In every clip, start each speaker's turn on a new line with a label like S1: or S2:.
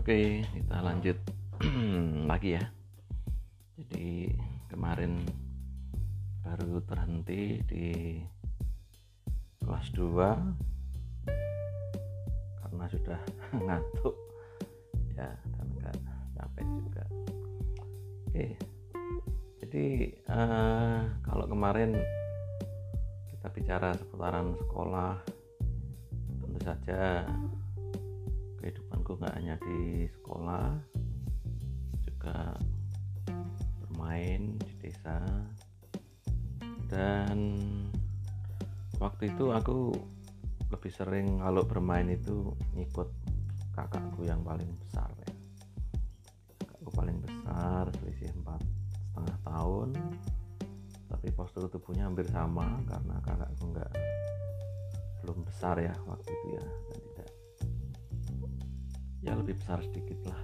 S1: Oke, kita lanjut lagi ya. Jadi kemarin baru terhenti di kelas 2 karena sudah ngantuk ya dan enggak capek juga. Oke. Jadi uh, kalau kemarin kita bicara seputaran sekolah tentu saja kehidupanku nggak hanya di sekolah juga bermain di desa. Dan waktu itu aku lebih sering kalau bermain itu ngikut kakakku yang paling besar ya. Kakakku paling besar selisih empat setengah tahun. Tapi postur tubuhnya hampir sama karena kakakku nggak belum besar ya waktu itu ya. Tidak ya lebih besar sedikit lah.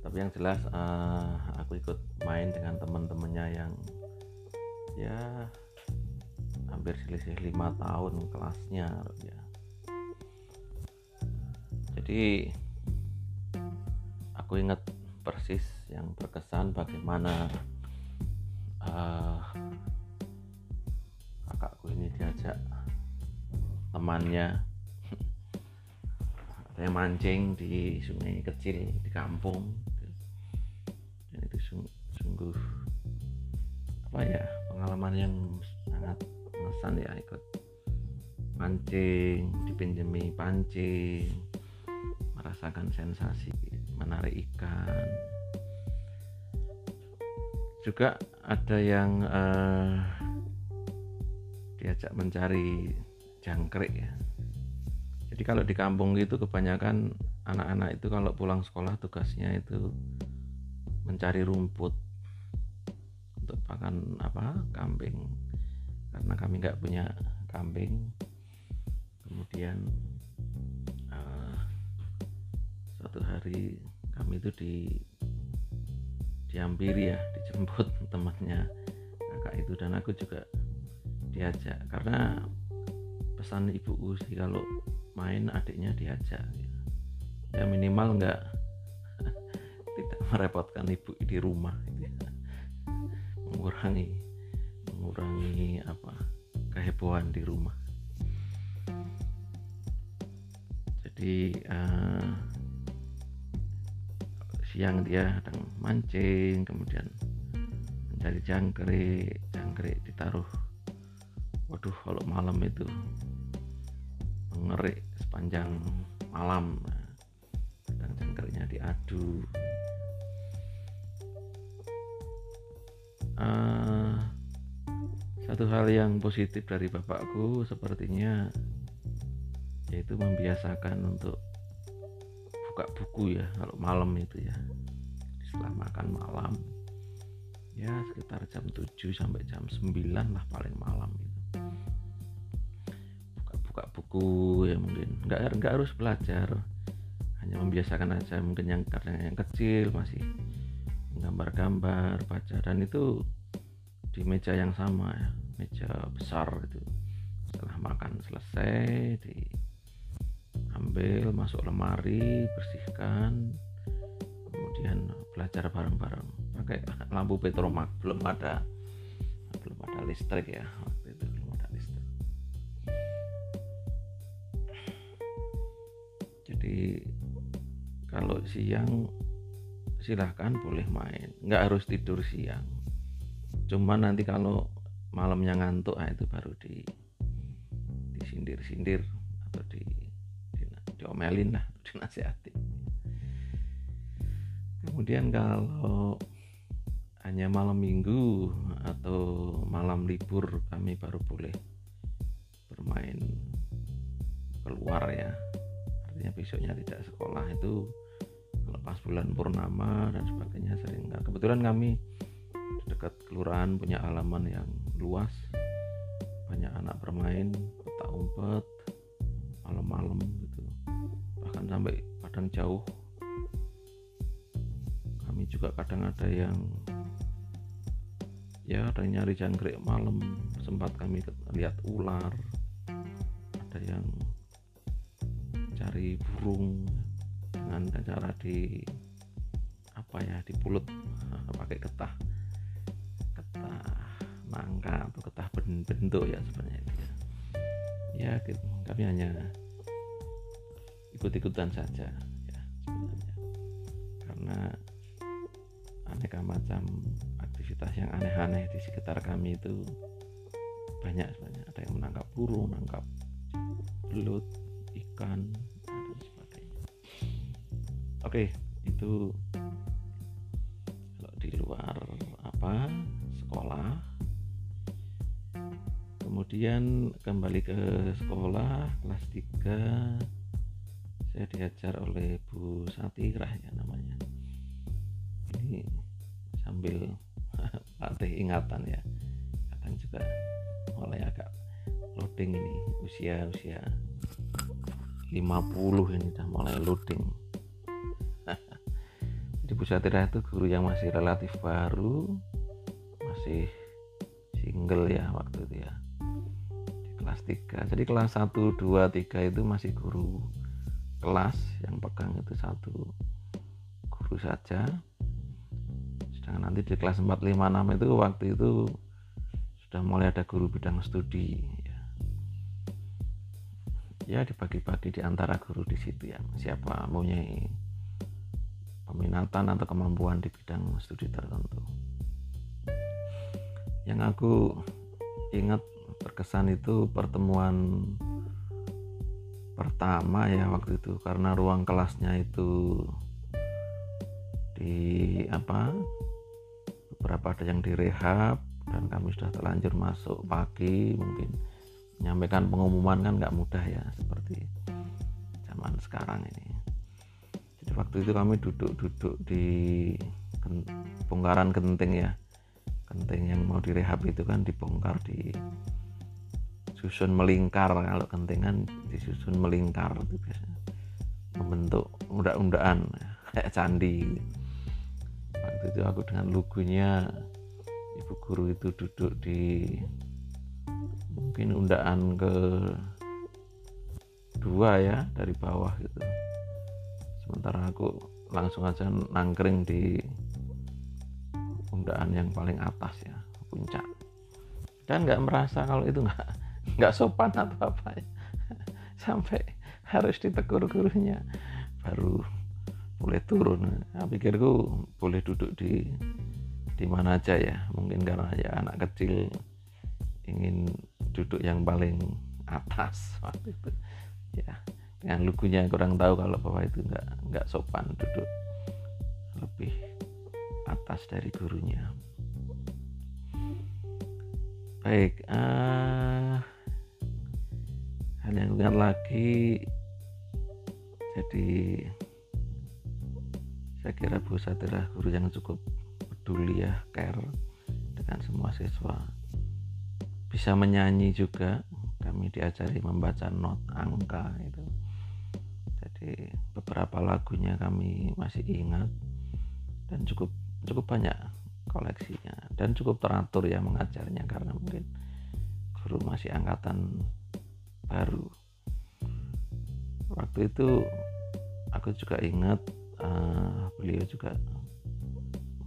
S1: Tapi yang jelas uh, aku ikut main dengan teman-temannya yang ya hampir selisih lima tahun kelasnya ya. Jadi aku ingat persis yang berkesan bagaimana uh, kakakku ini diajak temannya saya mancing di sungai kecil di kampung. Dan itu sungguh apa ya pengalaman yang sangat mengesan ya ikut mancing dipinjemi pancing merasakan sensasi menarik ikan. Juga ada yang uh, diajak mencari jangkrik ya jadi kalau di kampung itu kebanyakan anak-anak itu kalau pulang sekolah tugasnya itu mencari rumput untuk pakan apa? Kambing. Karena kami nggak punya kambing. Kemudian uh, suatu hari kami itu di diampiri ya dijemput temannya kakak itu. Dan aku juga diajak. Karena pesan ibuku sih kalau main adiknya diajak ya. Minimal enggak tidak merepotkan ibu di rumah ya. mengurangi mengurangi apa kehebohan di rumah. Jadi uh, siang dia kadang mancing kemudian mencari jangkrik jangkrik ditaruh. Waduh kalau malam itu ngerik sepanjang malam. Kadang jangkarnya diadu. Uh, satu hal yang positif dari bapakku sepertinya yaitu membiasakan untuk buka buku ya kalau malam itu ya. Setelah makan malam. Ya sekitar jam 7 sampai jam 9 lah paling malam itu buka buku ya mungkin. Nggak nggak harus belajar. Hanya membiasakan aja mungkin yang karena yang kecil masih gambar-gambar dan itu di meja yang sama ya meja besar itu setelah makan selesai diambil masuk lemari bersihkan kemudian belajar bareng-bareng. Pakai lampu petromak belum ada belum ada listrik ya jadi kalau siang silahkan boleh main. Nggak harus tidur siang. Cuman nanti kalau malamnya ngantuk ah itu baru di disindir-sindir atau di, di diomelin lah dinasihati. Kemudian kalau hanya malam minggu atau malam libur kami baru boleh bermain keluar ya artinya besoknya tidak sekolah itu lepas bulan purnama dan sebagainya sering nah, kebetulan kami dekat kelurahan punya halaman yang luas. Banyak anak bermain petak umpet malam-malam gitu. Bahkan sampai padang jauh. Kami juga kadang ada yang ya ada yang nyari jangkrik malam. Sempat kami lihat ular ada yang cari burung dengan cara di apa ya di pulut pakai getah getah nangka atau getah bentuk ya sebenarnya itu ya. Ya gitu. kami hanya ikut-ikutan saja ya sebenarnya. Karena aneka macam aktivitas yang aneh-aneh di sekitar kami itu banyak sebenarnya. Ada yang menangkap burung menangkap belut ikan oke itu kalau di luar apa? Sekolah. Kemudian kembali ke sekolah kelas 3 saya diajar oleh Bu Satirah ya namanya. Ini sambil latih ingatan ya. Kadang juga mulai agak loading ini usia usia 50 ini udah mulai loading Satira itu guru yang masih relatif baru masih single ya waktu itu ya di kelas 3 jadi kelas 1 2 3 itu masih guru kelas yang pegang itu satu guru saja. Sedangkan nanti di kelas 4 5 6 itu waktu itu sudah mulai ada guru bidang studi ya, ya dibagi-bagi di antara guru di situ ya siapa mempunyai peminatan atau kemampuan di bidang studi tertentu. Yang aku ingat terkesan itu pertemuan pertama ya waktu itu karena ruang kelasnya itu di apa beberapa ada yang direhab dan kami sudah terlanjur masuk pagi mungkin menyampaikan pengumuman kan nggak mudah ya seperti zaman sekarang ini waktu itu kami duduk-duduk di bongkaran genting ya. Genting yang mau direhab itu kan dibongkar di susun melingkar. Kalau gentingan disusun melingkar itu biasanya. Membentuk undang-undaan kayak candi. Waktu itu aku dengan lugunya ibu guru itu duduk di mungkin undaan ke dua ya dari bawah gitu sementara aku langsung aja nangkring di undaan yang paling atas ya puncak. Dan nggak merasa kalau itu nggak nggak sopan atau apa ya. Sampai harus ditegur gurunya baru boleh turun. Nah, pikirku boleh duduk di di mana aja ya. Mungkin karena ya anak kecil ingin duduk yang paling atas waktu itu. Ya dengan lugunya kurang tahu kalau bahwa itu nggak nggak sopan duduk lebih atas dari gurunya. Baik uh, hal yang ingat lagi jadi saya kira Bu Satira guru yang cukup peduli ya care dengan semua siswa. Bisa menyanyi juga kami diajari membaca not angka itu jadi beberapa lagunya kami masih ingat dan cukup cukup banyak koleksinya dan cukup teratur ya mengajarnya karena mungkin guru masih angkatan baru. Waktu itu aku juga ingat uh, beliau juga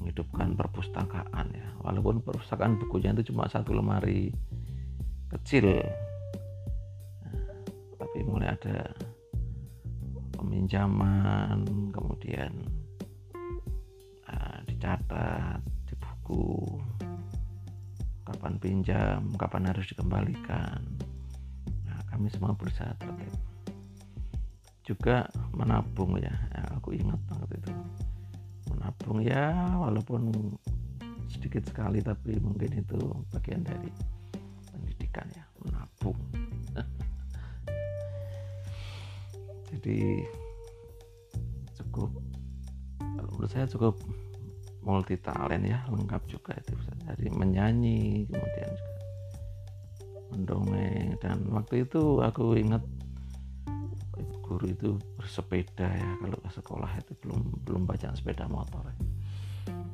S1: menghidupkan perpustakaan ya. Walaupun perpustakaan bukunya itu cuma satu lemari kecil nah, tapi mulai ada peminjaman kemudian uh, dicatat di buku kapan pinjam kapan harus dikembalikan. Nah, kami semua berusaha tertib. Juga menabung ya, ya aku ingat banget itu. Menabung ya walaupun sedikit sekali tapi mungkin itu bagian dari pendidikan ya jadi cukup menurut saya cukup multi talent ya lengkap juga itu. Bisa dari menyanyi kemudian juga mendongeng. Dan waktu itu aku ingat guru itu bersepeda ya kalau ke sekolah itu belum belum baca sepeda motor ya.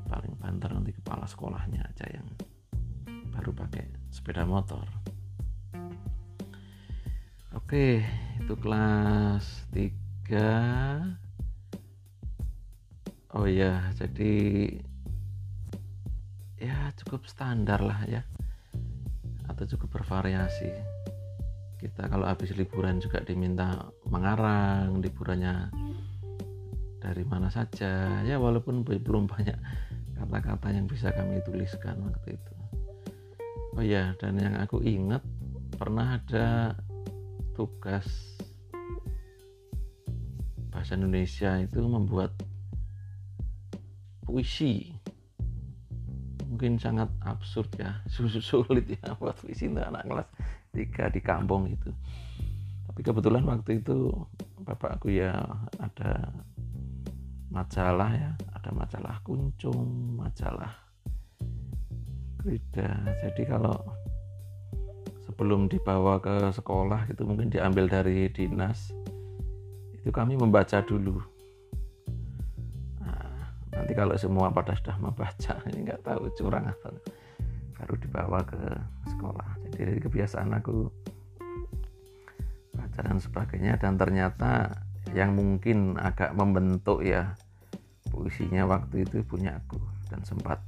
S1: paling banter nanti kepala sekolahnya aja yang baru pakai sepeda motor oke itu kelas 3 oh ya jadi ya cukup standar lah ya. Atau cukup bervariasi. Kita kalau habis liburan juga diminta mengarang liburannya dari mana saja. Ya walaupun belum banyak kata-kata yang bisa kami tuliskan waktu itu. Oh ya dan yang aku ingat pernah ada tugas bahasa Indonesia itu membuat puisi. Mungkin sangat absurd ya sulit ya buat puisi untuk anak kelas tiga di kampung itu. Tapi kebetulan waktu itu bapakku ya ada majalah ya ada majalah kuncung majalah Krida. Jadi kalau sebelum dibawa ke sekolah itu mungkin diambil dari dinas. Itu kami membaca dulu. Nah, nanti kalau semua pada sudah membaca ini nggak tahu curang atau baru dibawa ke sekolah. Jadi dari kebiasaan aku baca dan sebagainya. Dan ternyata yang mungkin agak membentuk ya puisinya waktu itu punya aku dan sempat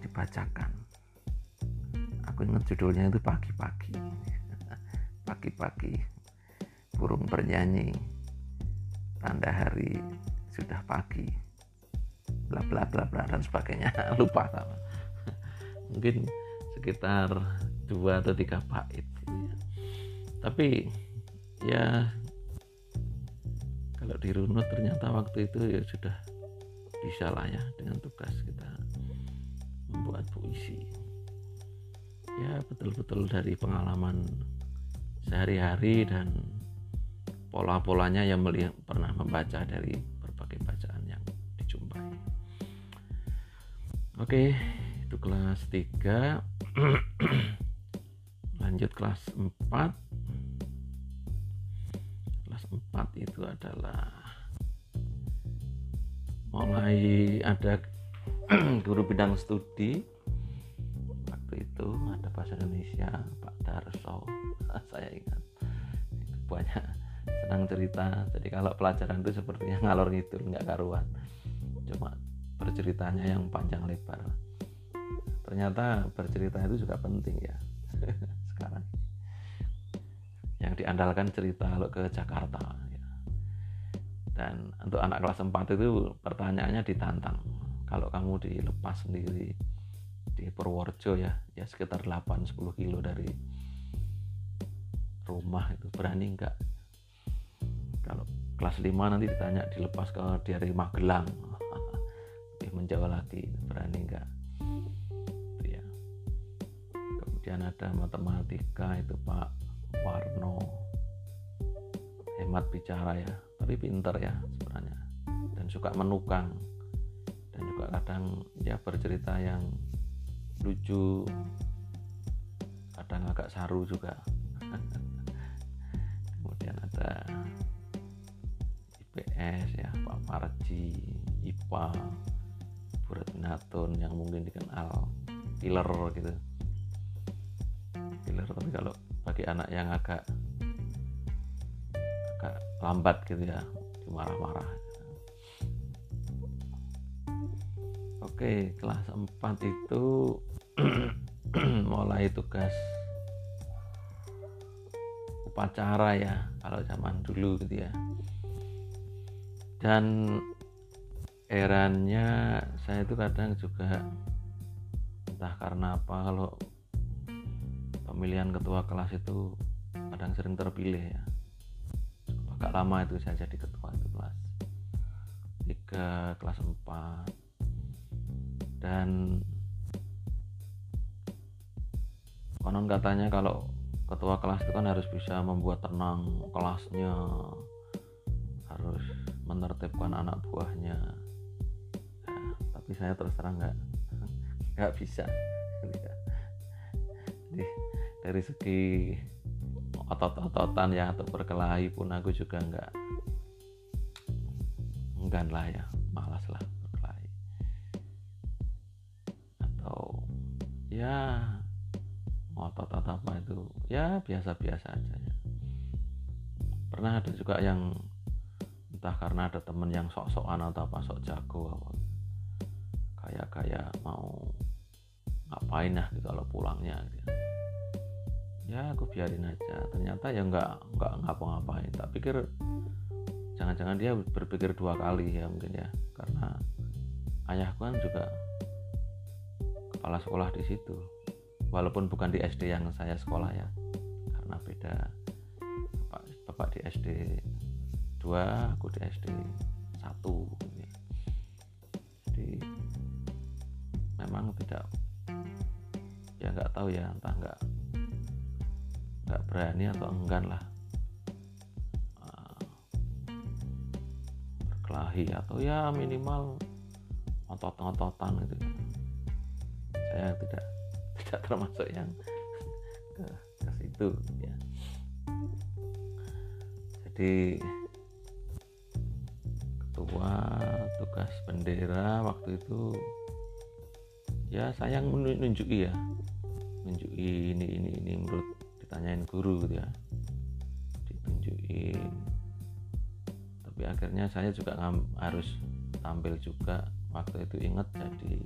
S1: dibacakan aku judulnya itu pagi-pagi. Pagi-pagi. Burung bernyanyi. Tanda hari sudah pagi. Bla bla bla bla dan sebagainya. Lupa mungkin sekitar dua atau tiga bait. Tapi ya kalau dirunut ternyata waktu itu ya sudah bisa lah ya dengan tugas kita membuat puisi ya betul-betul dari pengalaman sehari-hari dan pola-polanya yang melihat pernah membaca dari berbagai bacaan yang dijumpai. Oke itu kelas 3 lanjut kelas 4 4 itu adalah mulai ada guru bidang studi waktu itu ada bahasa Indonesia Pak Darso saya ingat. Itu banyak senang cerita. Jadi kalau pelajaran itu sepertinya ngalor ngidul nggak karuan. Cuma berceritanya yang panjang lebar. Ternyata bercerita itu juga penting ya sekarang yang diandalkan cerita kalau ke Jakarta ya. dan untuk anak kelas 4 itu pertanyaannya ditantang. Kalau kamu dilepas sendiri di Purworejo ya ya sekitar 8-10 kilo dari rumah itu. Berani enggak kalau kelas 5 nanti ditanya dilepas ke dari Magelang. Lebih menjauh lagi berani enggak ya. Kemudian ada matematika itu Pak Warno. Hemat bicara ya tapi pinter ya sebenarnya. Dan suka menukang. Dan juga kadang ya bercerita yang lucu. Kadang agak saru juga. Kemudian ada IPS ya Pak Marji IPA Minatun yang mungkin dikenal killer gitu. Killer tapi kalau bagi anak yang agak agak lambat gitu ya dimarah-marah. Oke kelas 4 itu mulai tugas upacara ya kalau zaman dulu gitu ya. Dan eranya saya itu kadang juga entah karena apa kalau pemilihan ketua kelas itu kadang sering terpilih ya. Agak lama itu saya jadi ketua itu kelas 3 kelas 4 dan konon katanya kalau ketua kelas itu kan harus bisa membuat tenang kelasnya harus menertibkan anak buahnya. Ya, tapi saya terus terang nggak nggak bisa. Jadi dari segi otot-ototan ya atau berkelahi pun aku juga nggak enggan lah ya malas lah berkelahi. Atau ya otot atau apa itu ya biasa-biasa aja ya. Pernah ada juga yang entah karena ada temen yang sok-sokan atau apa sok jago apa. Kayak kayak mau ngapain lah gitu kalau pulangnya gitu. ya aku biarin aja. Ternyata ya nggak nggak ngapa-ngapain. Tak pikir jangan-jangan dia berpikir dua kali ya mungkin ya. Karena ayahku kan juga kepala sekolah di situ walaupun bukan di SD yang saya sekolah ya karena beda. Bapak, bapak di SD 2 aku di SD 1 jadi memang tidak ya nggak tahu ya entah nggak nggak berani atau enggan lah uh, berkelahi atau ya minimal otot-ototan gitu. Saya tidak tidak termasuk yang ke, ke situ ya. Jadi ketua tugas bendera waktu itu ya sayang menunjuki ya. Menunjuki ini ini ini menurut ditanyain guru gitu ya. Ditunjukin tapi akhirnya saya juga harus tampil juga. Waktu itu ingat jadi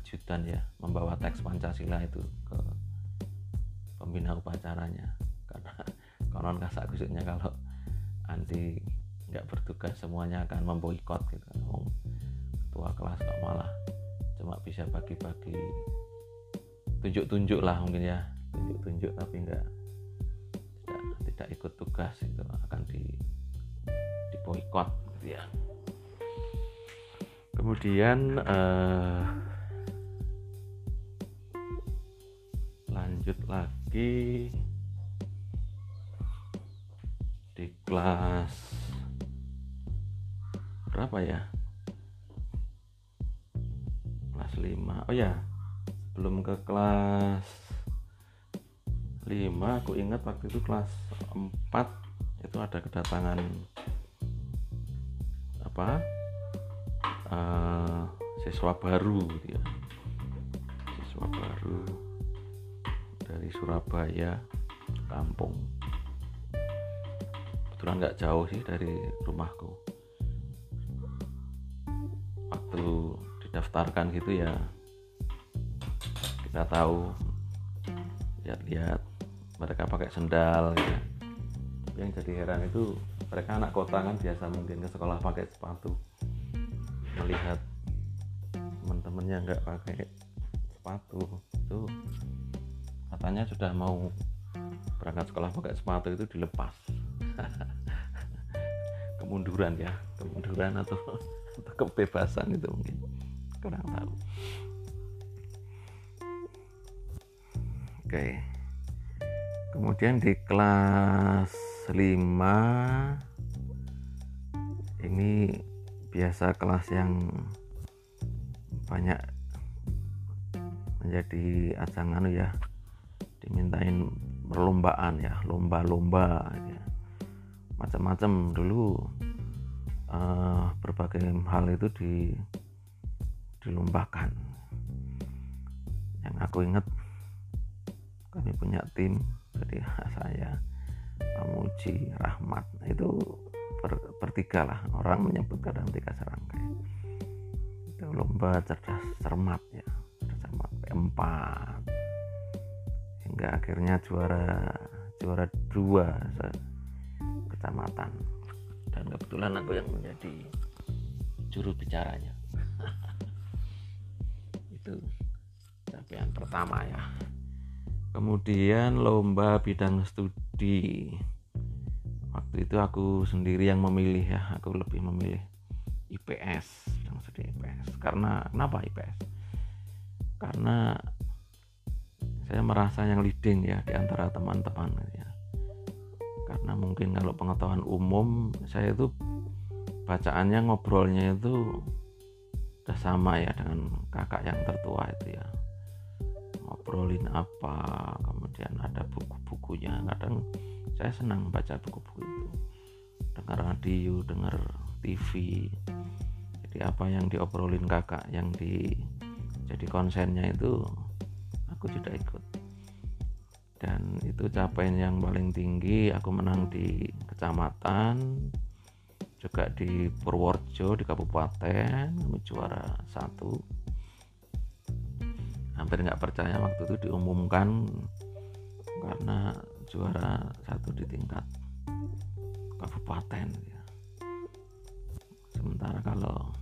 S1: ajudan ya membawa teks Pancasila itu ke pembina upacaranya. Karena konon kasak kusuknya kalau anti nggak bertugas semuanya akan memboikot gitu. Oh, ketua kelas kok malah cuma bisa bagi-bagi tunjuk-tunjuk lah mungkin ya. Tunjuk-tunjuk tapi nggak tidak tidak ikut tugas itu akan di diboikot gitu ya. Kemudian uh, lanjut lagi. Di kelas berapa ya? Kelas 5 oh ya belum ke kelas 5 aku ingat waktu itu kelas 4 itu ada kedatangan apa uh, siswa baru gitu ya. Siswa baru dari Surabaya kampung kebetulan nggak jauh sih dari rumahku. Waktu didaftarkan gitu ya kita tahu lihat-lihat mereka pakai sendal ya. yang jadi heran itu mereka anak kota kan biasa mungkin ke sekolah pakai sepatu. Melihat teman-temannya nggak pakai sepatu itu katanya sudah mau berangkat sekolah pakai sepatu itu dilepas. Kemunduran ya kemunduran atau, atau kebebasan itu mungkin. Kurang tahu. Oke. Kemudian di kelas 5 ini biasa kelas yang banyak menjadi ajang anu ya dimintain perlombaan ya lomba-lomba ya. macam-macam dulu uh, berbagai hal itu di dilombakan. Yang aku ingat kami punya tim jadi saya Pamuji Rahmat itu ber, bertiga lah. Orang menyebut kadang tiga serangkai. Itu lomba cerdas cermat ya cermat P4 hingga akhirnya juara juara dua kecamatan. Dan kebetulan aku yang menjadi juru bicaranya. Itu capaian pertama ya. Kemudian lomba bidang studi. Waktu itu aku sendiri yang memilih ya aku lebih memilih IPS yang studi IPS karena kenapa IPS karena saya merasa yang leading ya di antara teman-teman ya. Karena mungkin kalau pengetahuan umum saya itu bacaannya ngobrolnya itu udah sama ya dengan kakak yang tertua itu ya. Ngobrolin apa kemudian ada buku-bukunya. Kadang saya senang baca buku-buku itu. Dengar radio dengar TV jadi apa yang diobrolin kakak yang di jadi konsennya itu aku juga ikut. Dan itu capaian yang paling tinggi aku menang di kecamatan juga di Purworejo di kabupaten kami juara satu. Hampir nggak percaya waktu itu diumumkan karena juara satu di tingkat kabupaten ya. sementara kalau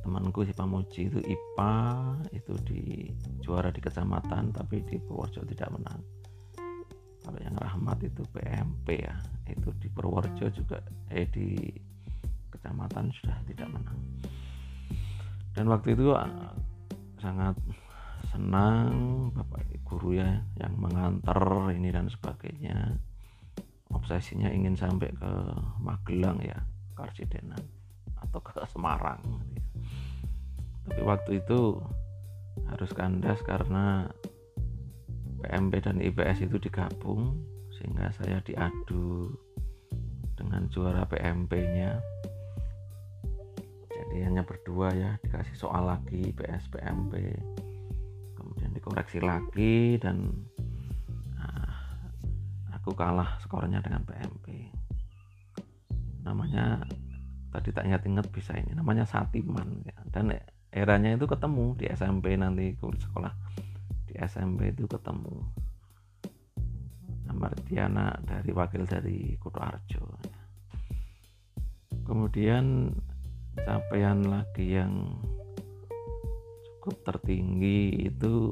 S1: temanku si Pamuji itu IPA itu di juara di kecamatan tapi di Purworejo tidak menang. Kalau yang Rahmat itu PMP ya itu di Purworejo juga eh di kecamatan sudah tidak menang. Dan waktu itu uh, sangat senang bapak guru ya yang mengantar ini dan sebagainya. Obsesinya ingin sampai ke Magelang ya Karsidenan atau ke Semarang tapi waktu itu harus kandas karena PMP dan IPS itu digabung sehingga saya diadu dengan juara PMP nya jadi hanya berdua ya dikasih soal lagi IPS PMP kemudian dikoreksi lagi dan nah, aku kalah skornya dengan PMP namanya tadi tak ingat-ingat bisa ini namanya Satiman ya. dan eranya itu ketemu di SMP nanti kuliah sekolah. Di SMP itu ketemu. Martiana dari wakil dari Kutoarjo kemudian capaian lagi yang cukup tertinggi itu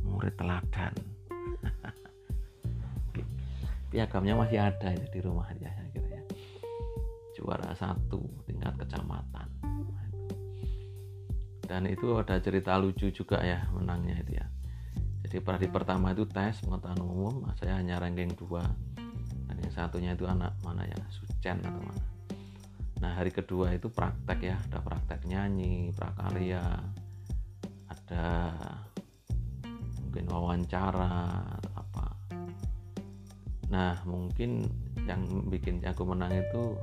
S1: murid teladan. Piagamnya masih ada di rumah ya kira ya juara satu tingkat kecamatan. Dan itu ada cerita lucu juga ya menangnya itu ya. Jadi di pertama itu tes pengetahuan umum saya hanya ranking 2 dan yang satunya itu anak mana ya? Sucen atau mana? Nah hari kedua itu praktek ya. Ada praktek nyanyi prakarya ada mungkin wawancara atau apa. Nah mungkin yang bikin aku menang itu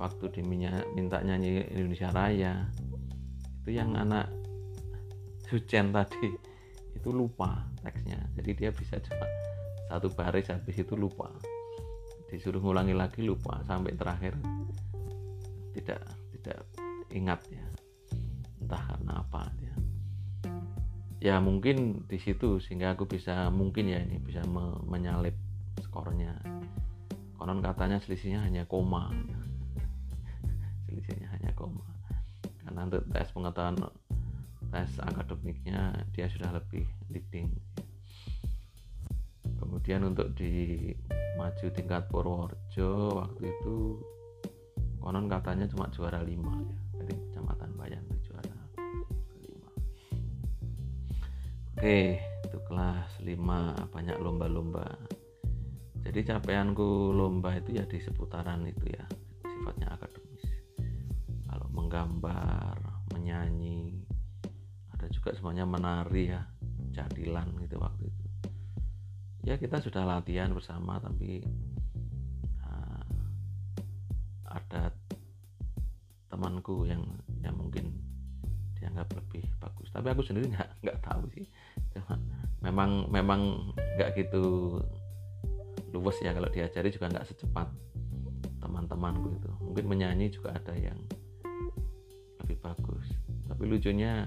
S1: waktu diminta nyanyi Indonesia Raya. Itu yang anak Sucen tadi itu lupa teksnya. Jadi dia bisa cuma satu baris habis itu lupa. Disuruh ngulangi lagi lupa sampai terakhir tidak tidak ingat ya. Entah karena apa ya ya mungkin di situ sehingga aku bisa mungkin ya ini bisa me menyalip skornya. Konon katanya selisihnya hanya koma. selisihnya untuk tes pengetahuan tes akademiknya dia sudah lebih leading. Kemudian untuk di maju tingkat Purworejo waktu itu konon katanya cuma juara 5 ya. Dari kecamatan Bayan juara 5 oke itu kelas 5 banyak lomba-lomba. Jadi capaianku lomba itu ya di seputaran itu ya menggambar menyanyi. Ada juga semuanya menari ya jadilan gitu waktu itu. Ya kita sudah latihan bersama tapi uh, ada temanku yang yang mungkin dianggap lebih bagus. Tapi aku sendiri nggak nggak tahu sih. Cuma memang memang nggak gitu luwes ya kalau diajari juga nggak secepat teman-temanku itu. Mungkin menyanyi juga ada yang lucunya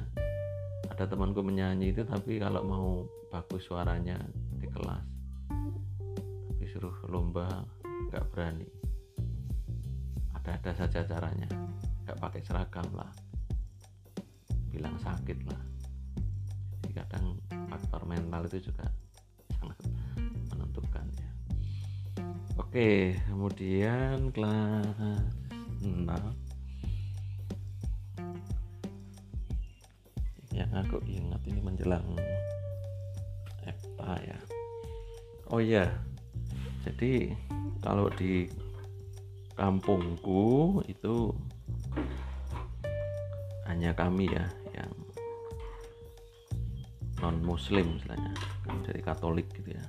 S1: ada temanku menyanyi itu tapi kalau mau bagus suaranya di kelas. Tapi suruh lomba nggak berani. Ada-ada saja caranya. Nggak pakai seragam lah. Bilang sakit lah. Jadi kadang faktor mental itu juga sangat menentukan ya. Oke kemudian kelas 6 yang aku ingat ini menjelang EPTA ya. Oh iya. Jadi kalau di kampungku itu hanya kami ya yang non muslim istilahnya dari katolik gitu ya.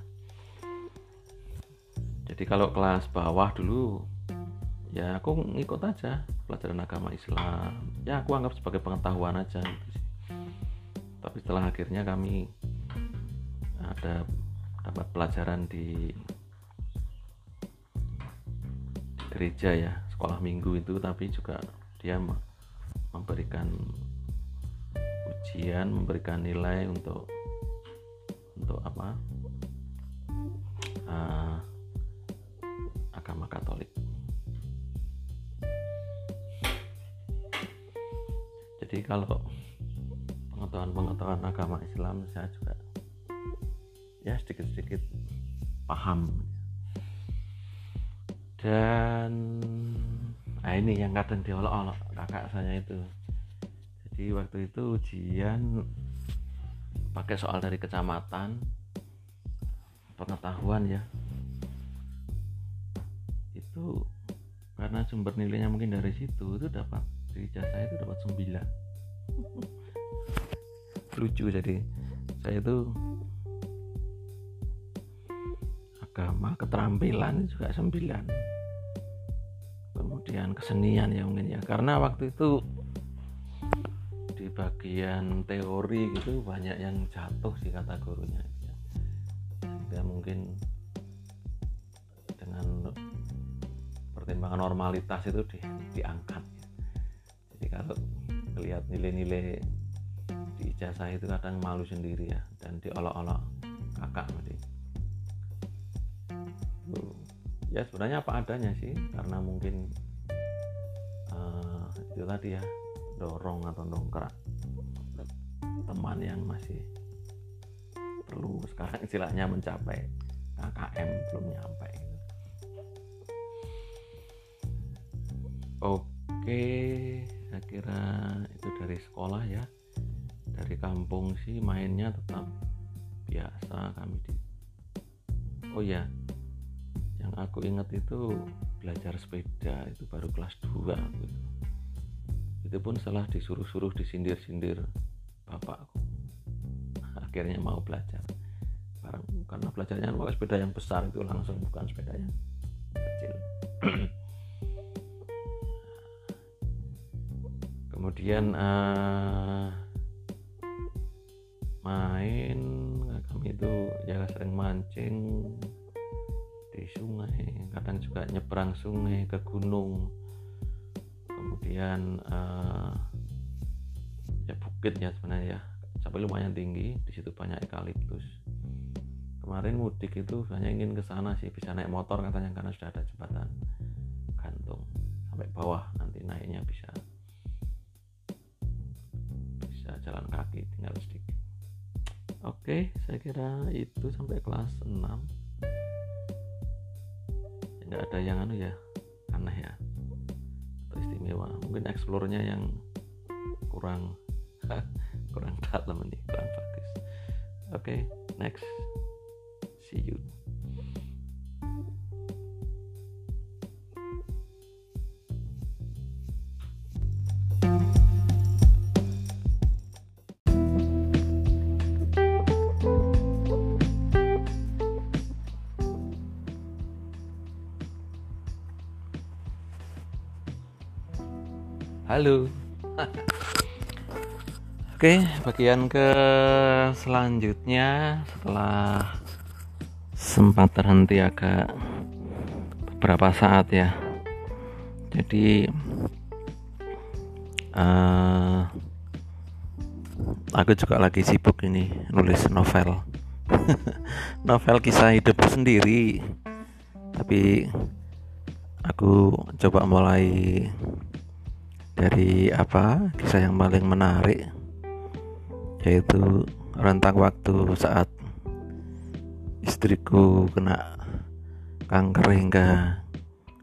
S1: Jadi kalau kelas bawah dulu ya aku ngikut aja pelajaran agama Islam. Ya aku anggap sebagai pengetahuan aja. gitu tapi setelah akhirnya kami ada dapat pelajaran di gereja ya sekolah minggu itu tapi juga dia memberikan ujian memberikan nilai untuk untuk apa? Uh, agama Katolik. Jadi kalau pengetahuan-pengetahuan agama Islam saya juga ya sedikit-sedikit paham. Dan nah ini yang kadang diolok-olok kakak saya itu. Jadi waktu itu ujian pakai soal dari kecamatan pengetahuan ya. Itu karena sumber nilainya mungkin dari situ itu dapat di jasa itu dapat 9 lucu. Jadi saya itu agama keterampilan juga 9 kemudian kesenian ya mungkin ya. Karena waktu itu di bagian teori gitu banyak yang jatuh sih kata gurunya. Ya. mungkin dengan pertimbangan normalitas itu di, diangkat. Jadi kalau lihat nilai-nilai ijazah itu kadang malu sendiri ya dan diolok-olok kakak berarti. Ya sebenarnya apa adanya sih karena mungkin itu tadi ya dorong atau dongkrak teman yang masih perlu sekarang istilahnya mencapai KKM belum nyampe. Oke saya kira itu dari sekolah ya dari kampung sih mainnya tetap biasa kami di oh ya yang aku ingat itu belajar sepeda itu baru kelas 2 gitu. Itu pun setelah disuruh-suruh disindir-sindir bapakku. Akhirnya mau belajar. Karena belajarnya pakai sepeda yang besar itu langsung bukan sepeda yang kecil. Kemudian uh, main kami itu ya sering mancing di sungai kadang juga nyebrang sungai ke gunung. Kemudian uh, ya bukit ya sebenarnya ya sampai lumayan tinggi di situ banyak eukaliptus. Kemarin mudik itu hanya ingin ke sana sih bisa naik motor katanya karena sudah ada jembatan gantung. Sampai bawah nanti naiknya bisa bisa jalan kaki tinggal sedikit oke saya kira itu sampai kelas 6 nggak ada yang anu ya aneh ya istimewa. Mungkin eksplornya yang kurang kurang dalam ini kurang bagus oke next. See you Halo. Oke, bagian ke selanjutnya setelah sempat terhenti agak beberapa saat ya. Jadi uh, aku juga lagi sibuk ini nulis novel. novel kisah hidupku sendiri. Tapi aku coba mulai dari apa kisah yang paling menarik yaitu rentang waktu saat istriku kena kanker hingga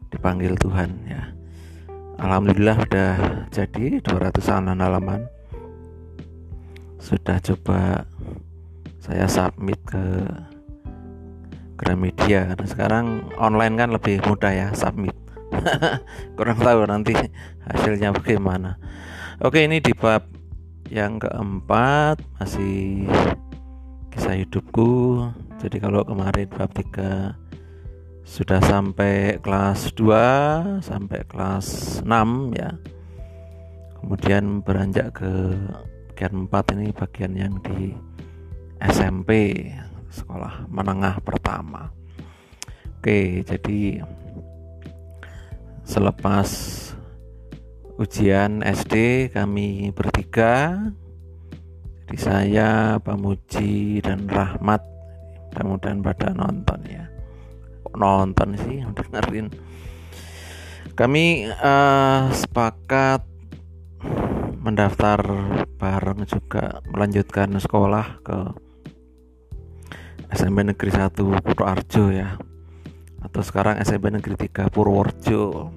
S1: dipanggil Tuhan ya. Alhamdulillah udah jadi 200 halaman. Sudah coba saya submit ke Gramedia. Sekarang online kan lebih mudah ya submit kurang tahu nanti hasilnya bagaimana. Oke ini di bab yang keempat masih kisah hidupku. Jadi kalau kemarin bab 3 sudah sampai kelas 2 sampai kelas 6 ya. Kemudian beranjak ke bagian 4 ini bagian yang di SMP sekolah menengah pertama. Oke jadi selepas ujian SD kami bertiga jadi saya Pak Muji dan Rahmat. Mudah-mudahan pada nonton ya. Kok nonton sih? Dengerin. Kami uh, sepakat mendaftar bareng juga melanjutkan sekolah ke SMP Negeri 1 Purworejo ya atau sekarang SMP Negeri 3 Purworejo.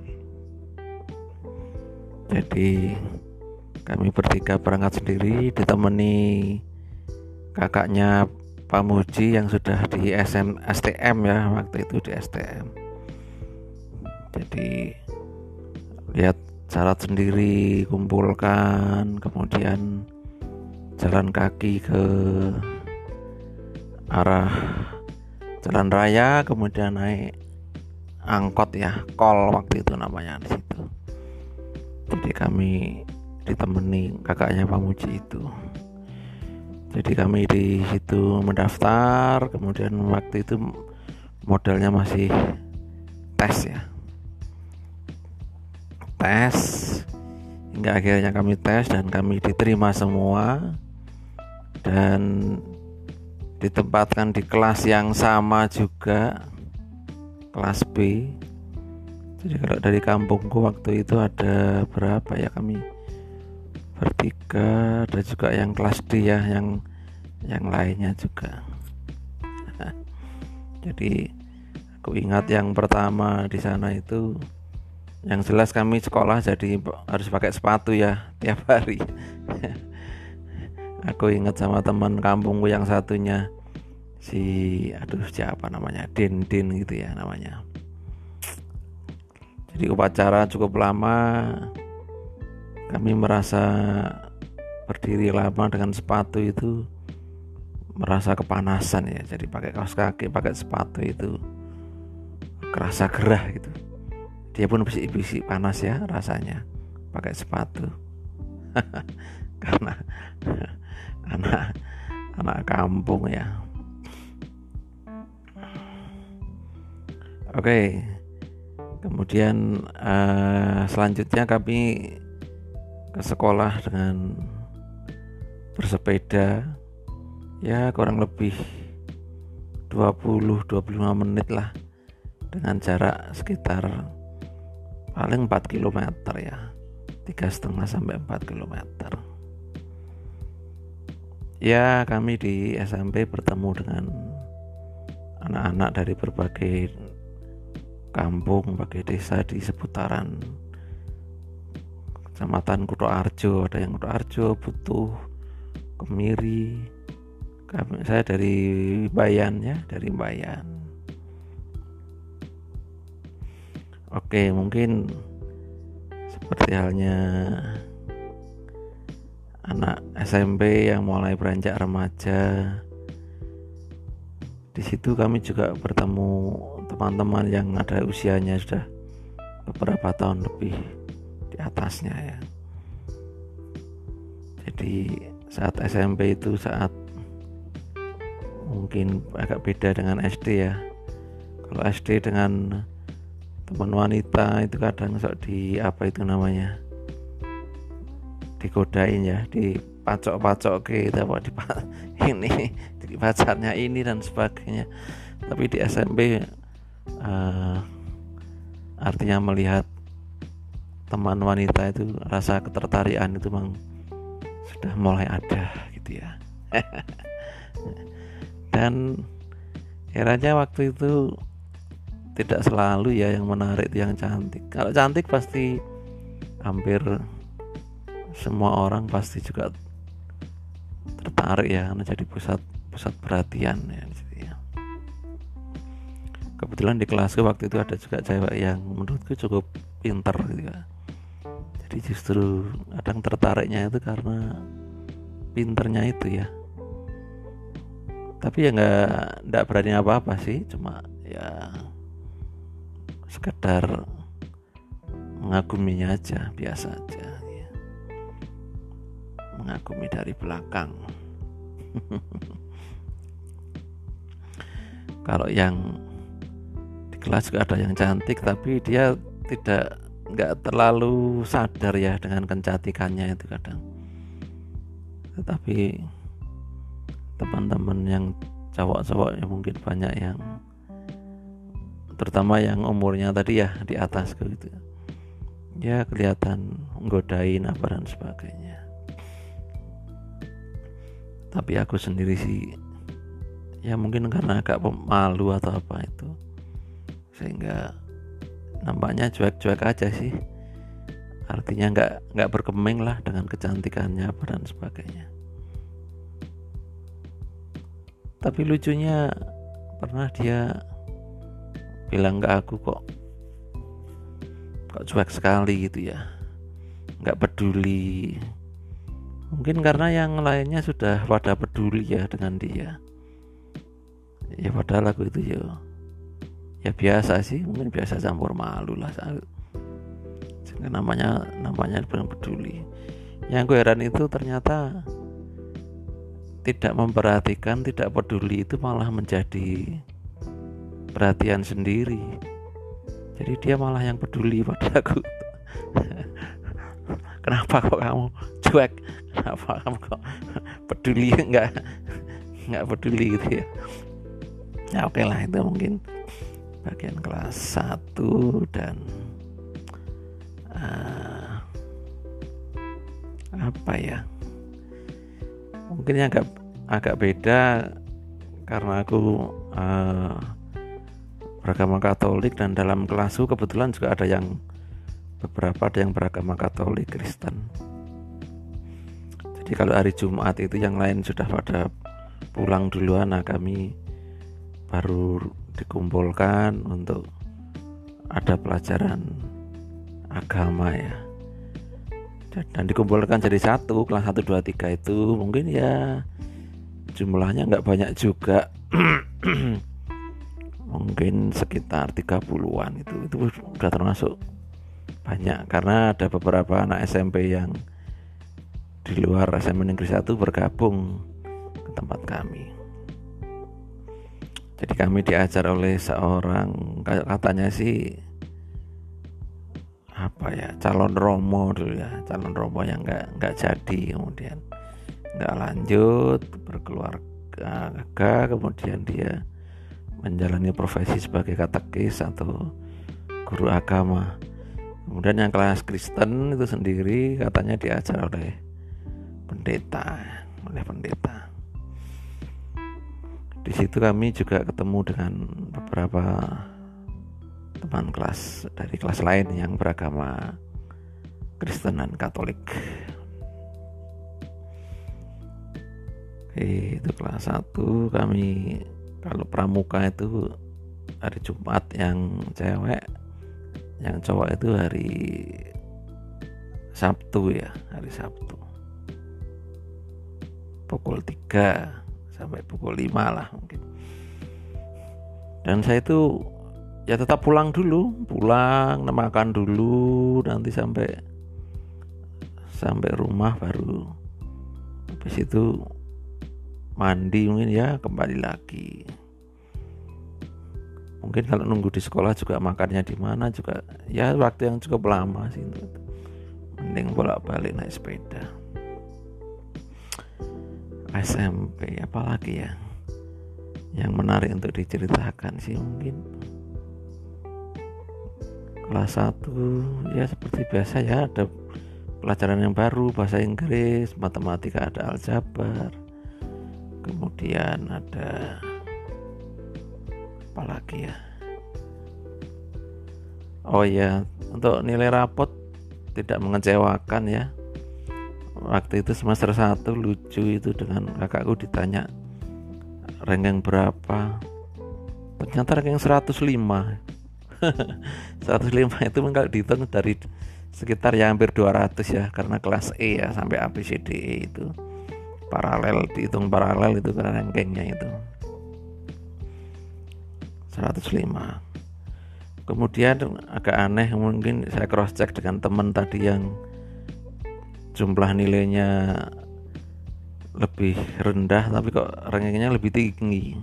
S1: Jadi kami bertiga berangkat sendiri ditemani kakaknya Pak Muji yang sudah di SM, STM ya waktu itu di STM jadi lihat syarat sendiri kumpulkan kemudian jalan kaki ke arah jalan raya kemudian naik angkot ya kol waktu itu namanya di situ. Jadi kami ditemani kakaknya Pak Muji itu. Jadi kami di situ mendaftar kemudian waktu itu modalnya masih tes ya. Tes hingga akhirnya kami tes dan kami diterima semua. Dan ditempatkan di kelas yang sama juga kelas B. Jadi kalau dari kampungku waktu itu ada berapa ya kami? Bertiga ada juga yang kelas D ya yang yang lainnya juga. Jadi aku ingat yang pertama di sana itu yang jelas kami sekolah jadi harus pakai sepatu ya tiap hari aku ingat sama teman kampungku yang satunya si aduh siapa namanya? Din Din gitu ya namanya. Jadi upacara cukup lama. Kami merasa berdiri lama dengan sepatu itu merasa kepanasan ya. Jadi pakai kaos kaki pakai sepatu itu kerasa gerah gitu. Dia pun bisik-bisik panas ya rasanya pakai sepatu. Karena anak anak kampung ya. Oke, kemudian uh, selanjutnya kami ke sekolah dengan bersepeda. Ya kurang lebih 20-25 menit lah dengan jarak sekitar paling 4 km ya. Tiga setengah sampai 4 km ya kami di SMP bertemu dengan anak-anak dari berbagai kampung, bagi desa di seputaran Kecamatan Kuto Arjo, ada yang Kuto Arjo, Butuh, Kemiri. Kami, saya dari Bayan ya, dari Bayan. Oke, mungkin seperti halnya anak SMP yang mulai beranjak remaja. Di situ kami juga bertemu teman-teman yang ada usianya sudah beberapa tahun lebih di atasnya ya. Jadi saat SMP itu saat mungkin agak beda dengan SD ya. Kalau SD dengan teman wanita itu kadang sok di apa itu namanya digodain ya di pacok-pacok ke apa di ini di pacarnya ini dan sebagainya. Tapi di SMP uh, artinya melihat teman wanita itu rasa ketertarikan itu memang sudah mulai ada gitu ya. Dan eranya waktu itu tidak selalu ya yang menarik yang cantik. Kalau cantik pasti hampir semua orang pasti juga tertarik ya karena jadi pusat pusat perhatian ya kebetulan di kelasku waktu itu ada juga cewek yang menurutku cukup pinter gitu ya. Jadi justru kadang tertariknya itu karena pinternya itu ya. Tapi ya nggak nggak berani apa-apa sih cuma ya sekedar mengaguminya aja biasa aja. ya. Mengagumi dari belakang. Kalau yang kelas juga ada yang cantik tapi dia tidak nggak terlalu sadar ya dengan kecantikannya itu kadang. Tetapi teman-teman yang cowok-cowok yang mungkin banyak yang terutama yang umurnya tadi ya di atas gitu ya kelihatan nggodain apa dan sebagainya tapi aku sendiri sih ya mungkin karena agak malu atau apa itu sehingga nampaknya cuek-cuek aja sih. Artinya nggak nggak berkeming lah dengan kecantikannya apa dan sebagainya. Tapi lucunya pernah dia bilang ke aku kok kok cuek sekali gitu ya. Nggak peduli mungkin karena yang lainnya sudah pada peduli ya dengan dia. Ya padahal aku itu ya ya biasa sih. Mungkin biasa campur malu lah sehingga namanya namanya belum peduli. Yang gue heran itu ternyata tidak memperhatikan tidak peduli itu malah menjadi perhatian sendiri. Jadi dia malah yang peduli pada aku. Kenapa kok kamu cuek kenapa kamu kok. Peduli enggak enggak peduli gitu ya. Ya oke lah itu mungkin bagian kelas 1 dan uh, apa ya? Mungkin agak agak beda karena aku uh, beragama Katolik dan dalam kelasku kebetulan juga ada yang beberapa ada yang beragama Katolik Kristen jadi kalau hari Jumat itu yang lain sudah pada pulang duluan nah kami baru dikumpulkan untuk ada pelajaran agama ya. Dan, dikumpulkan jadi satu kelas 1 2 3 itu mungkin ya jumlahnya nggak banyak juga. Mungkin sekitar 30-an itu itu sudah termasuk banyak. Karena ada beberapa anak SMP yang di luar SMP Negeri 1 bergabung ke tempat kami jadi kami diajar oleh seorang katanya sih apa ya calon romo dulu ya calon romo yang nggak nggak jadi kemudian nggak lanjut berkeluarga kemudian dia menjalani profesi sebagai katekis atau guru agama. Kemudian yang kelas Kristen itu sendiri katanya diajar oleh pendeta, oleh pendeta. Di situ kami juga ketemu dengan beberapa teman kelas dari kelas lain yang beragama Kristen dan Katolik. Itu kelas 1 kami kalau pramuka itu hari Jumat yang cewek yang cowok itu hari Sabtu ya hari Sabtu pukul 3 sampai pukul 5 lah mungkin. Dan saya itu ya tetap pulang dulu pulang makan dulu nanti sampai sampai rumah baru. Habis itu mandi mungkin ya kembali lagi. Mungkin kalau nunggu di sekolah juga makannya di mana juga ya waktu yang cukup lama sih. Mending bolak balik naik sepeda SMP apalagi ya yang menarik untuk diceritakan sih mungkin. Kelas 1 ya seperti biasa ya ada pelajaran yang baru bahasa Inggris matematika ada aljabar kemudian ada apa lagi ya? Oh ya untuk nilai rapot tidak mengecewakan ya waktu itu semester 1 lucu itu dengan kakakku ditanya ranking berapa? Ternyata ranking 105 105 itu kalau dihitung dari sekitar ya hampir 200 ya karena kelas E ya sampai ABCDE itu. Paralel dihitung paralel itu karena rankingnya itu. 105 kemudian agak aneh mungkin saya cross check dengan teman tadi yang jumlah nilainya lebih rendah tapi kok rankingnya lebih tinggi.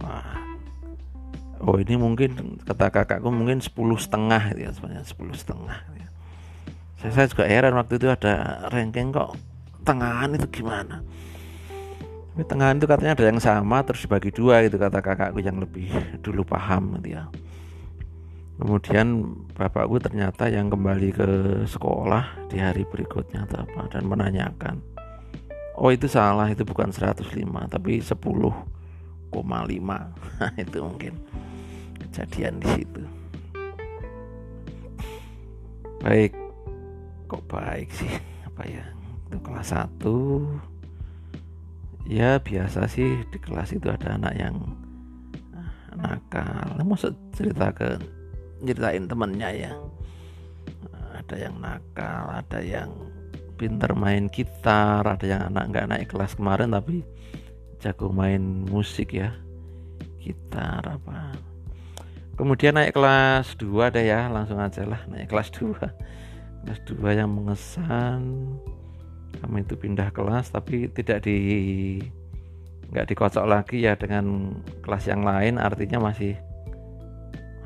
S1: Wah. Oh ini mungkin kata kakakku mungkin sepuluh setengah ya sebenarnya sepuluh setengah ya. saya, saya juga heran waktu itu ada ranking kok tengahan itu gimana. Tapi tengahan itu katanya ada yang sama terus dibagi dua gitu kata kakakku yang lebih dulu paham gitu ya kemudian bapakku ternyata yang kembali ke sekolah di hari berikutnya atau apa dan menanyakan oh itu salah itu bukan 105 tapi 10,5 itu mungkin kejadian di situ. Baik kok baik sih? Apa ya? Itu kelas 1 ya biasa sih di kelas itu ada anak yang nakal. Maksud cerita ke ceritain temennya ya. Ada yang nakal ada yang pinter main gitar ada yang anak nggak naik kelas kemarin tapi jago main musik ya. Gitar apa? Kemudian naik kelas 2 deh ya langsung aja lah naik kelas 2 kelas 2 yang mengesan kami itu pindah kelas tapi tidak di nggak dikocok lagi ya dengan kelas yang lain artinya masih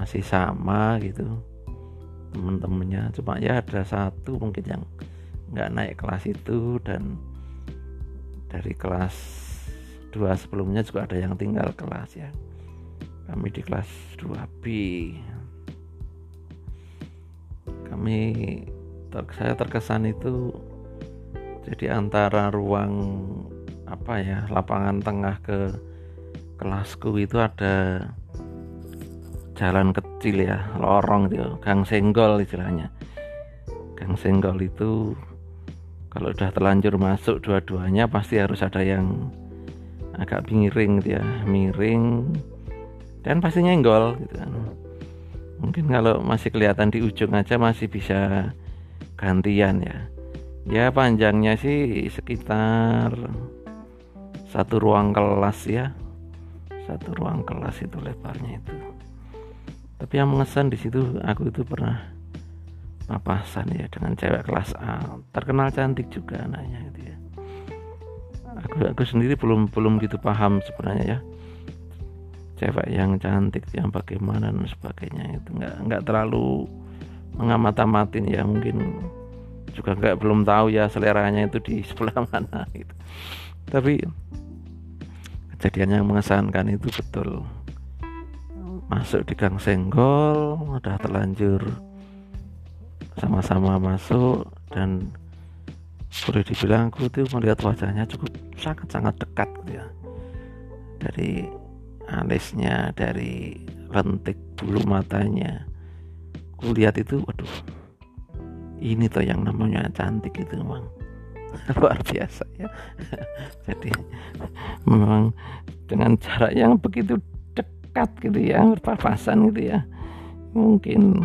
S1: masih sama gitu. Temen-temennya. Cuma ya ada satu mungkin yang nggak naik kelas itu dan dari kelas 2 sebelumnya juga ada yang tinggal kelas ya. Kami di kelas 2B kami ter, saya terkesan itu jadi antara ruang apa ya lapangan tengah ke kelasku itu ada jalan kecil ya lorong itu gang senggol istilahnya. Gang senggol itu kalau udah terlanjur masuk dua-duanya pasti harus ada yang agak miring gitu ya miring dan pasti nyenggol gitu kan. Mungkin kalau masih kelihatan di ujung aja masih bisa gantian ya. Ya panjangnya sih sekitar satu ruang kelas ya. Satu ruang kelas itu lebarnya itu tapi yang mengesan di situ aku itu pernah papasan ya dengan cewek kelas A. Terkenal cantik juga anaknya gitu ya. Aku aku sendiri belum belum gitu paham sebenarnya ya. Cewek yang cantik yang bagaimana dan sebagainya itu. Nggak nggak terlalu mengamat-amatin ya mungkin juga nggak belum tahu ya seleranya itu di sebelah mana gitu. Tapi kejadian yang mengesankan itu betul masuk di gang senggol udah terlanjur sama-sama masuk dan boleh dibilang aku tuh melihat wajahnya cukup sangat-sangat dekat gitu ya. Dari alisnya dari lentik bulu matanya. Kulihat itu waduh ini tuh yang namanya cantik itu memang. Luar biasa ya. Jadi memang dengan cara yang begitu dekat gitu ya berpapasan gitu ya. Mungkin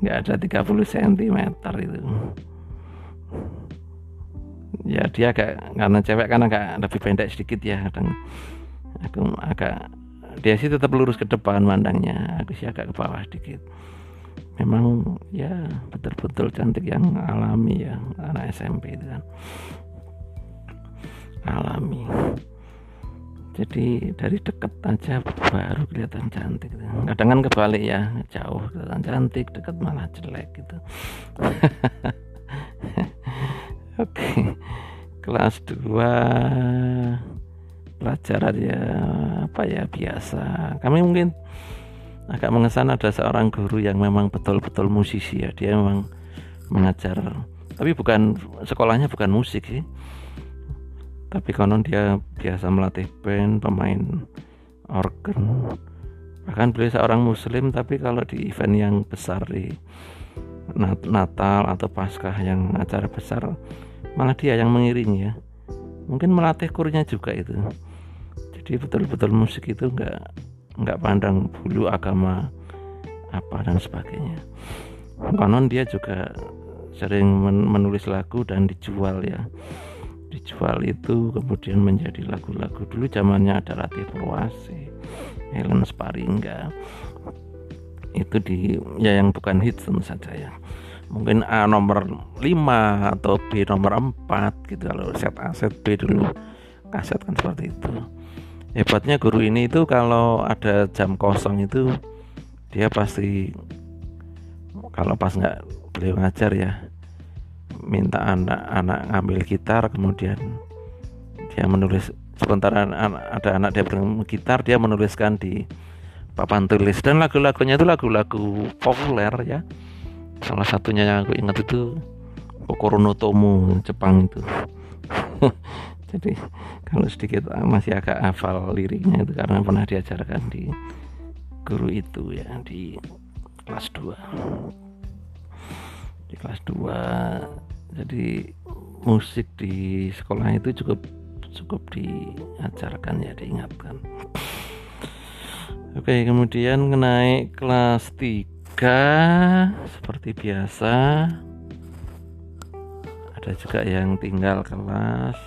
S1: nggak ada 30 cm itu. Ya dia agak karena cewek kan agak lebih pendek sedikit ya kadang aku agak dia sih tetap lurus ke depan mandangnya aku sih agak ke bawah sedikit. Memang ya betul-betul cantik yang alami ya anak SMP itu kan. Alami jadi dari deket aja baru kelihatan cantik. Kadang kan kebalik ya jauh kelihatan cantik dekat malah jelek gitu. Oke okay. kelas 2 pelajaran ya apa ya biasa. Kami mungkin agak mengesan ada seorang guru yang memang betul-betul musisi ya. Dia memang mengajar tapi bukan sekolahnya bukan musik sih tapi konon dia biasa melatih band pemain organ. Bahkan beliau seorang muslim tapi kalau di event yang besar di Natal atau Paskah yang acara besar malah dia yang mengiringi ya. Mungkin melatih kurnya juga itu. Jadi betul-betul musik itu nggak nggak pandang bulu agama apa dan sebagainya. Konon dia juga sering menulis lagu dan dijual ya dijual itu kemudian menjadi lagu-lagu. Dulu zamannya ada Ratih Purwasi Helen Sparingga. Itu di ya yang bukan hit tentu saja ya. Mungkin A nomor 5 atau B nomor 4 gitu. Kalau set A set B dulu kaset kan seperti itu. Hebatnya guru ini itu kalau ada jam kosong itu dia pasti kalau pas nggak beliau ngajar ya minta anak-anak ngambil gitar kemudian dia menulis sementara ada anak dia bermain gitar dia menuliskan di papan tulis. Dan lagu-lagunya itu lagu-lagu populer ya. Salah satunya yang aku ingat itu Kokoro Tomo Jepang itu. Jadi kalau sedikit ah, masih agak hafal liriknya itu karena pernah diajarkan di guru itu ya di kelas 2 di kelas 2 jadi musik di sekolah itu cukup cukup diajarkan ya diingatkan. Oke kemudian naik kelas 3 seperti biasa. Ada juga yang tinggal kelas.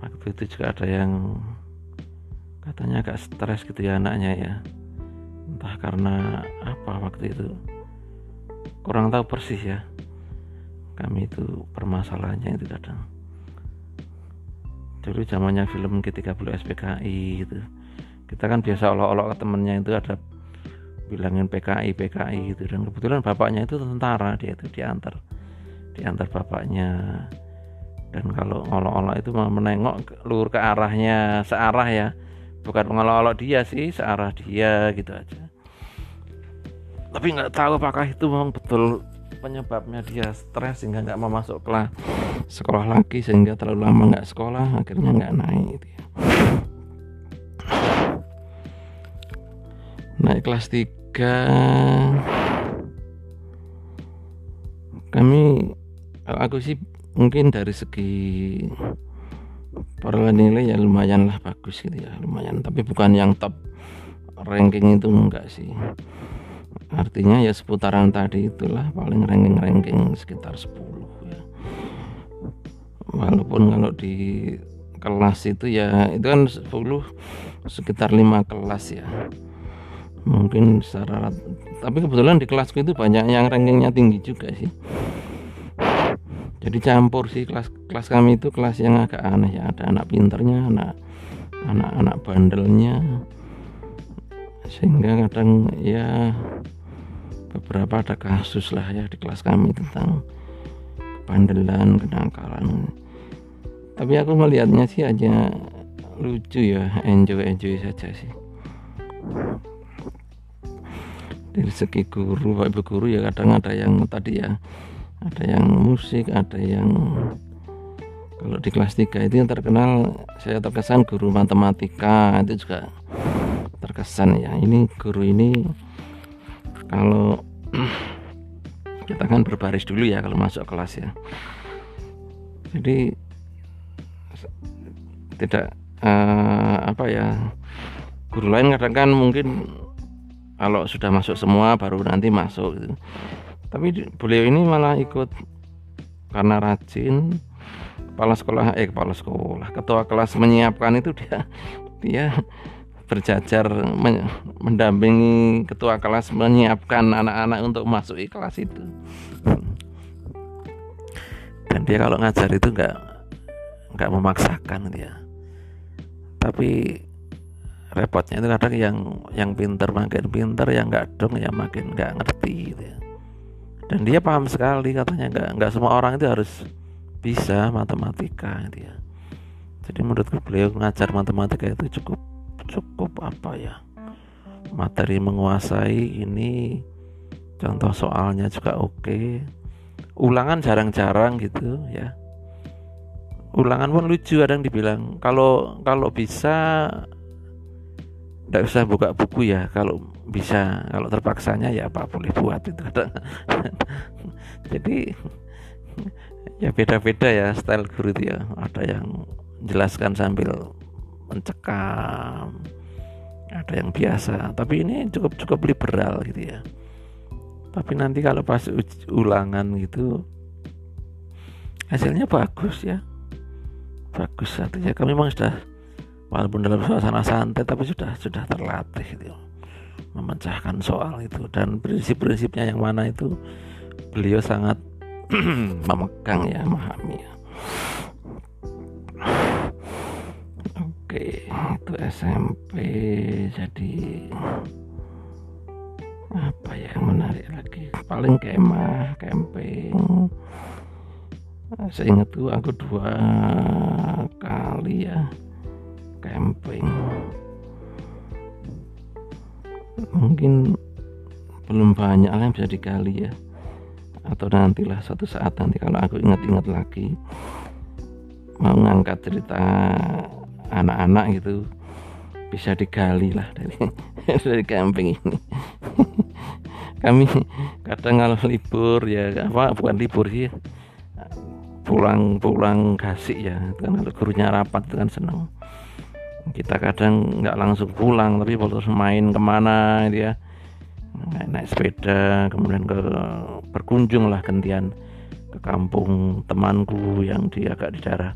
S1: Waktu itu juga ada yang katanya agak stres gitu ya anaknya ya. Entah karena apa waktu itu kurang tahu persis ya. Kami itu permasalahannya itu kadang. Dulu zamannya film G30 SPKI gitu. Kita kan biasa olok-olok ke temennya itu ada bilangin PKI PKI gitu. Dan kebetulan bapaknya itu tentara dia itu diantar diantar bapaknya. Dan kalau olok-olok itu menengok lur ke arahnya searah ya. Bukan mengolok-olok dia sih searah dia gitu aja tapi nggak tahu apakah itu memang betul penyebabnya dia stres sehingga nggak mau masuk kelas sekolah lagi sehingga terlalu lama nggak sekolah akhirnya nggak naik. Gitu ya. naik kelas 3 kami aku sih mungkin dari segi perolehan nilai ya lumayan lah bagus gitu ya lumayan. Tapi bukan yang top ranking itu enggak sih artinya ya seputaran tadi itulah paling ranking-ranking sekitar 10 ya. Walaupun kalau di kelas itu ya itu kan 10 sekitar 5 kelas ya. Mungkin secara tapi kebetulan di kelasku itu banyak yang rankingnya tinggi juga sih. Jadi campur sih kelas kelas kami itu kelas yang agak aneh ya. Ada anak pinternya anak anak anak bandelnya. Sehingga kadang ya beberapa ada kasus lah ya di kelas kami tentang bandelan kenakalan tapi aku melihatnya sih aja lucu ya enjoy enjoy saja sih. Dari segi guru ibu guru ya kadang ada yang tadi ya ada yang musik ada yang kalau di kelas 3 itu yang terkenal saya terkesan guru matematika itu juga terkesan ya. Ini guru ini kalau kita kan berbaris dulu ya kalau masuk kelas ya. Jadi tidak uh, apa ya guru lain kadang kan mungkin kalau sudah masuk semua baru nanti masuk gitu. Tapi beliau ini malah ikut karena rajin kepala sekolah eh kepala sekolah ketua kelas menyiapkan itu dia dia berjajar mendampingi ketua kelas menyiapkan anak-anak untuk masuk kelas itu. Dan dia kalau ngajar itu nggak nggak memaksakan dia. Tapi repotnya itu kadang yang yang pinter makin pinter yang nggak dong ya makin nggak ngerti gitu ya. Dan dia paham sekali katanya nggak nggak semua orang itu harus bisa matematika dia jadi menurutku beliau ngajar matematika itu cukup cukup apa ya? Materi menguasai ini contoh soalnya juga oke. Ulangan jarang-jarang gitu ya. Ulangan pun lucu ada yang dibilang. Kalau kalau bisa tidak usah buka buku ya. Kalau bisa kalau terpaksanya ya apa boleh buat itu jadi ya beda-beda ya style guru itu ya. Ada yang jelaskan sambil mencekam ada yang biasa. Tapi ini cukup cukup liberal gitu ya. Tapi nanti kalau pas ulangan gitu hasilnya bagus ya. Bagus artinya. Kami memang sudah walaupun dalam suasana santai tapi sudah sudah terlatih itu memecahkan soal itu. Dan prinsip-prinsipnya yang mana itu beliau sangat memegang ya memahami ya itu SMP jadi apa ya yang menarik lagi? Paling kemah camping. Saya ingat tuh aku dua kali ya camping. Mungkin belum banyak yang bisa dikali ya. Atau nantilah suatu saat nanti kalau aku ingat-ingat lagi. Mau ngangkat cerita anak-anak gitu. Bisa digali lah dari dari camping ini. Kami kadang kalau libur ya apa bukan libur sih pulang-pulang kasih ya kan kalau gurunya rapat itu kan senang kita kadang nggak langsung pulang tapi terus main ke mana dia naik, naik sepeda kemudian ke berkunjung lah gantian ke kampung temanku yang di agak di daerah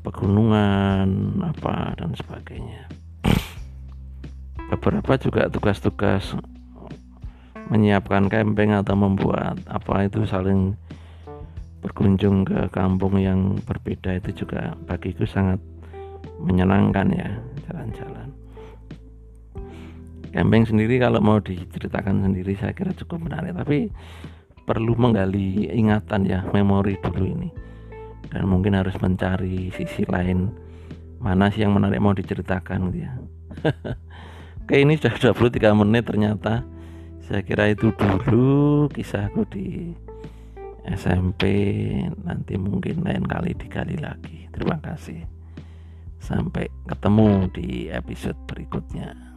S1: pegunungan apa dan sebagainya. Beberapa juga tugas-tugas menyiapkan camping atau membuat apa itu saling berkunjung ke kampung yang berbeda itu juga bagiku sangat menyenangkan ya jalan-jalan. Camping sendiri kalau mau diceritakan sendiri saya kira cukup menarik tapi perlu menggali ingatan ya memori dulu ini dan mungkin harus mencari sisi lain. Mana sih yang menarik mau diceritakan gitu ya? Oke ini sudah 23 menit ternyata. Saya kira itu dulu kisahku di SMP nanti mungkin lain kali digali lagi. Terima kasih. Sampai ketemu di episode berikutnya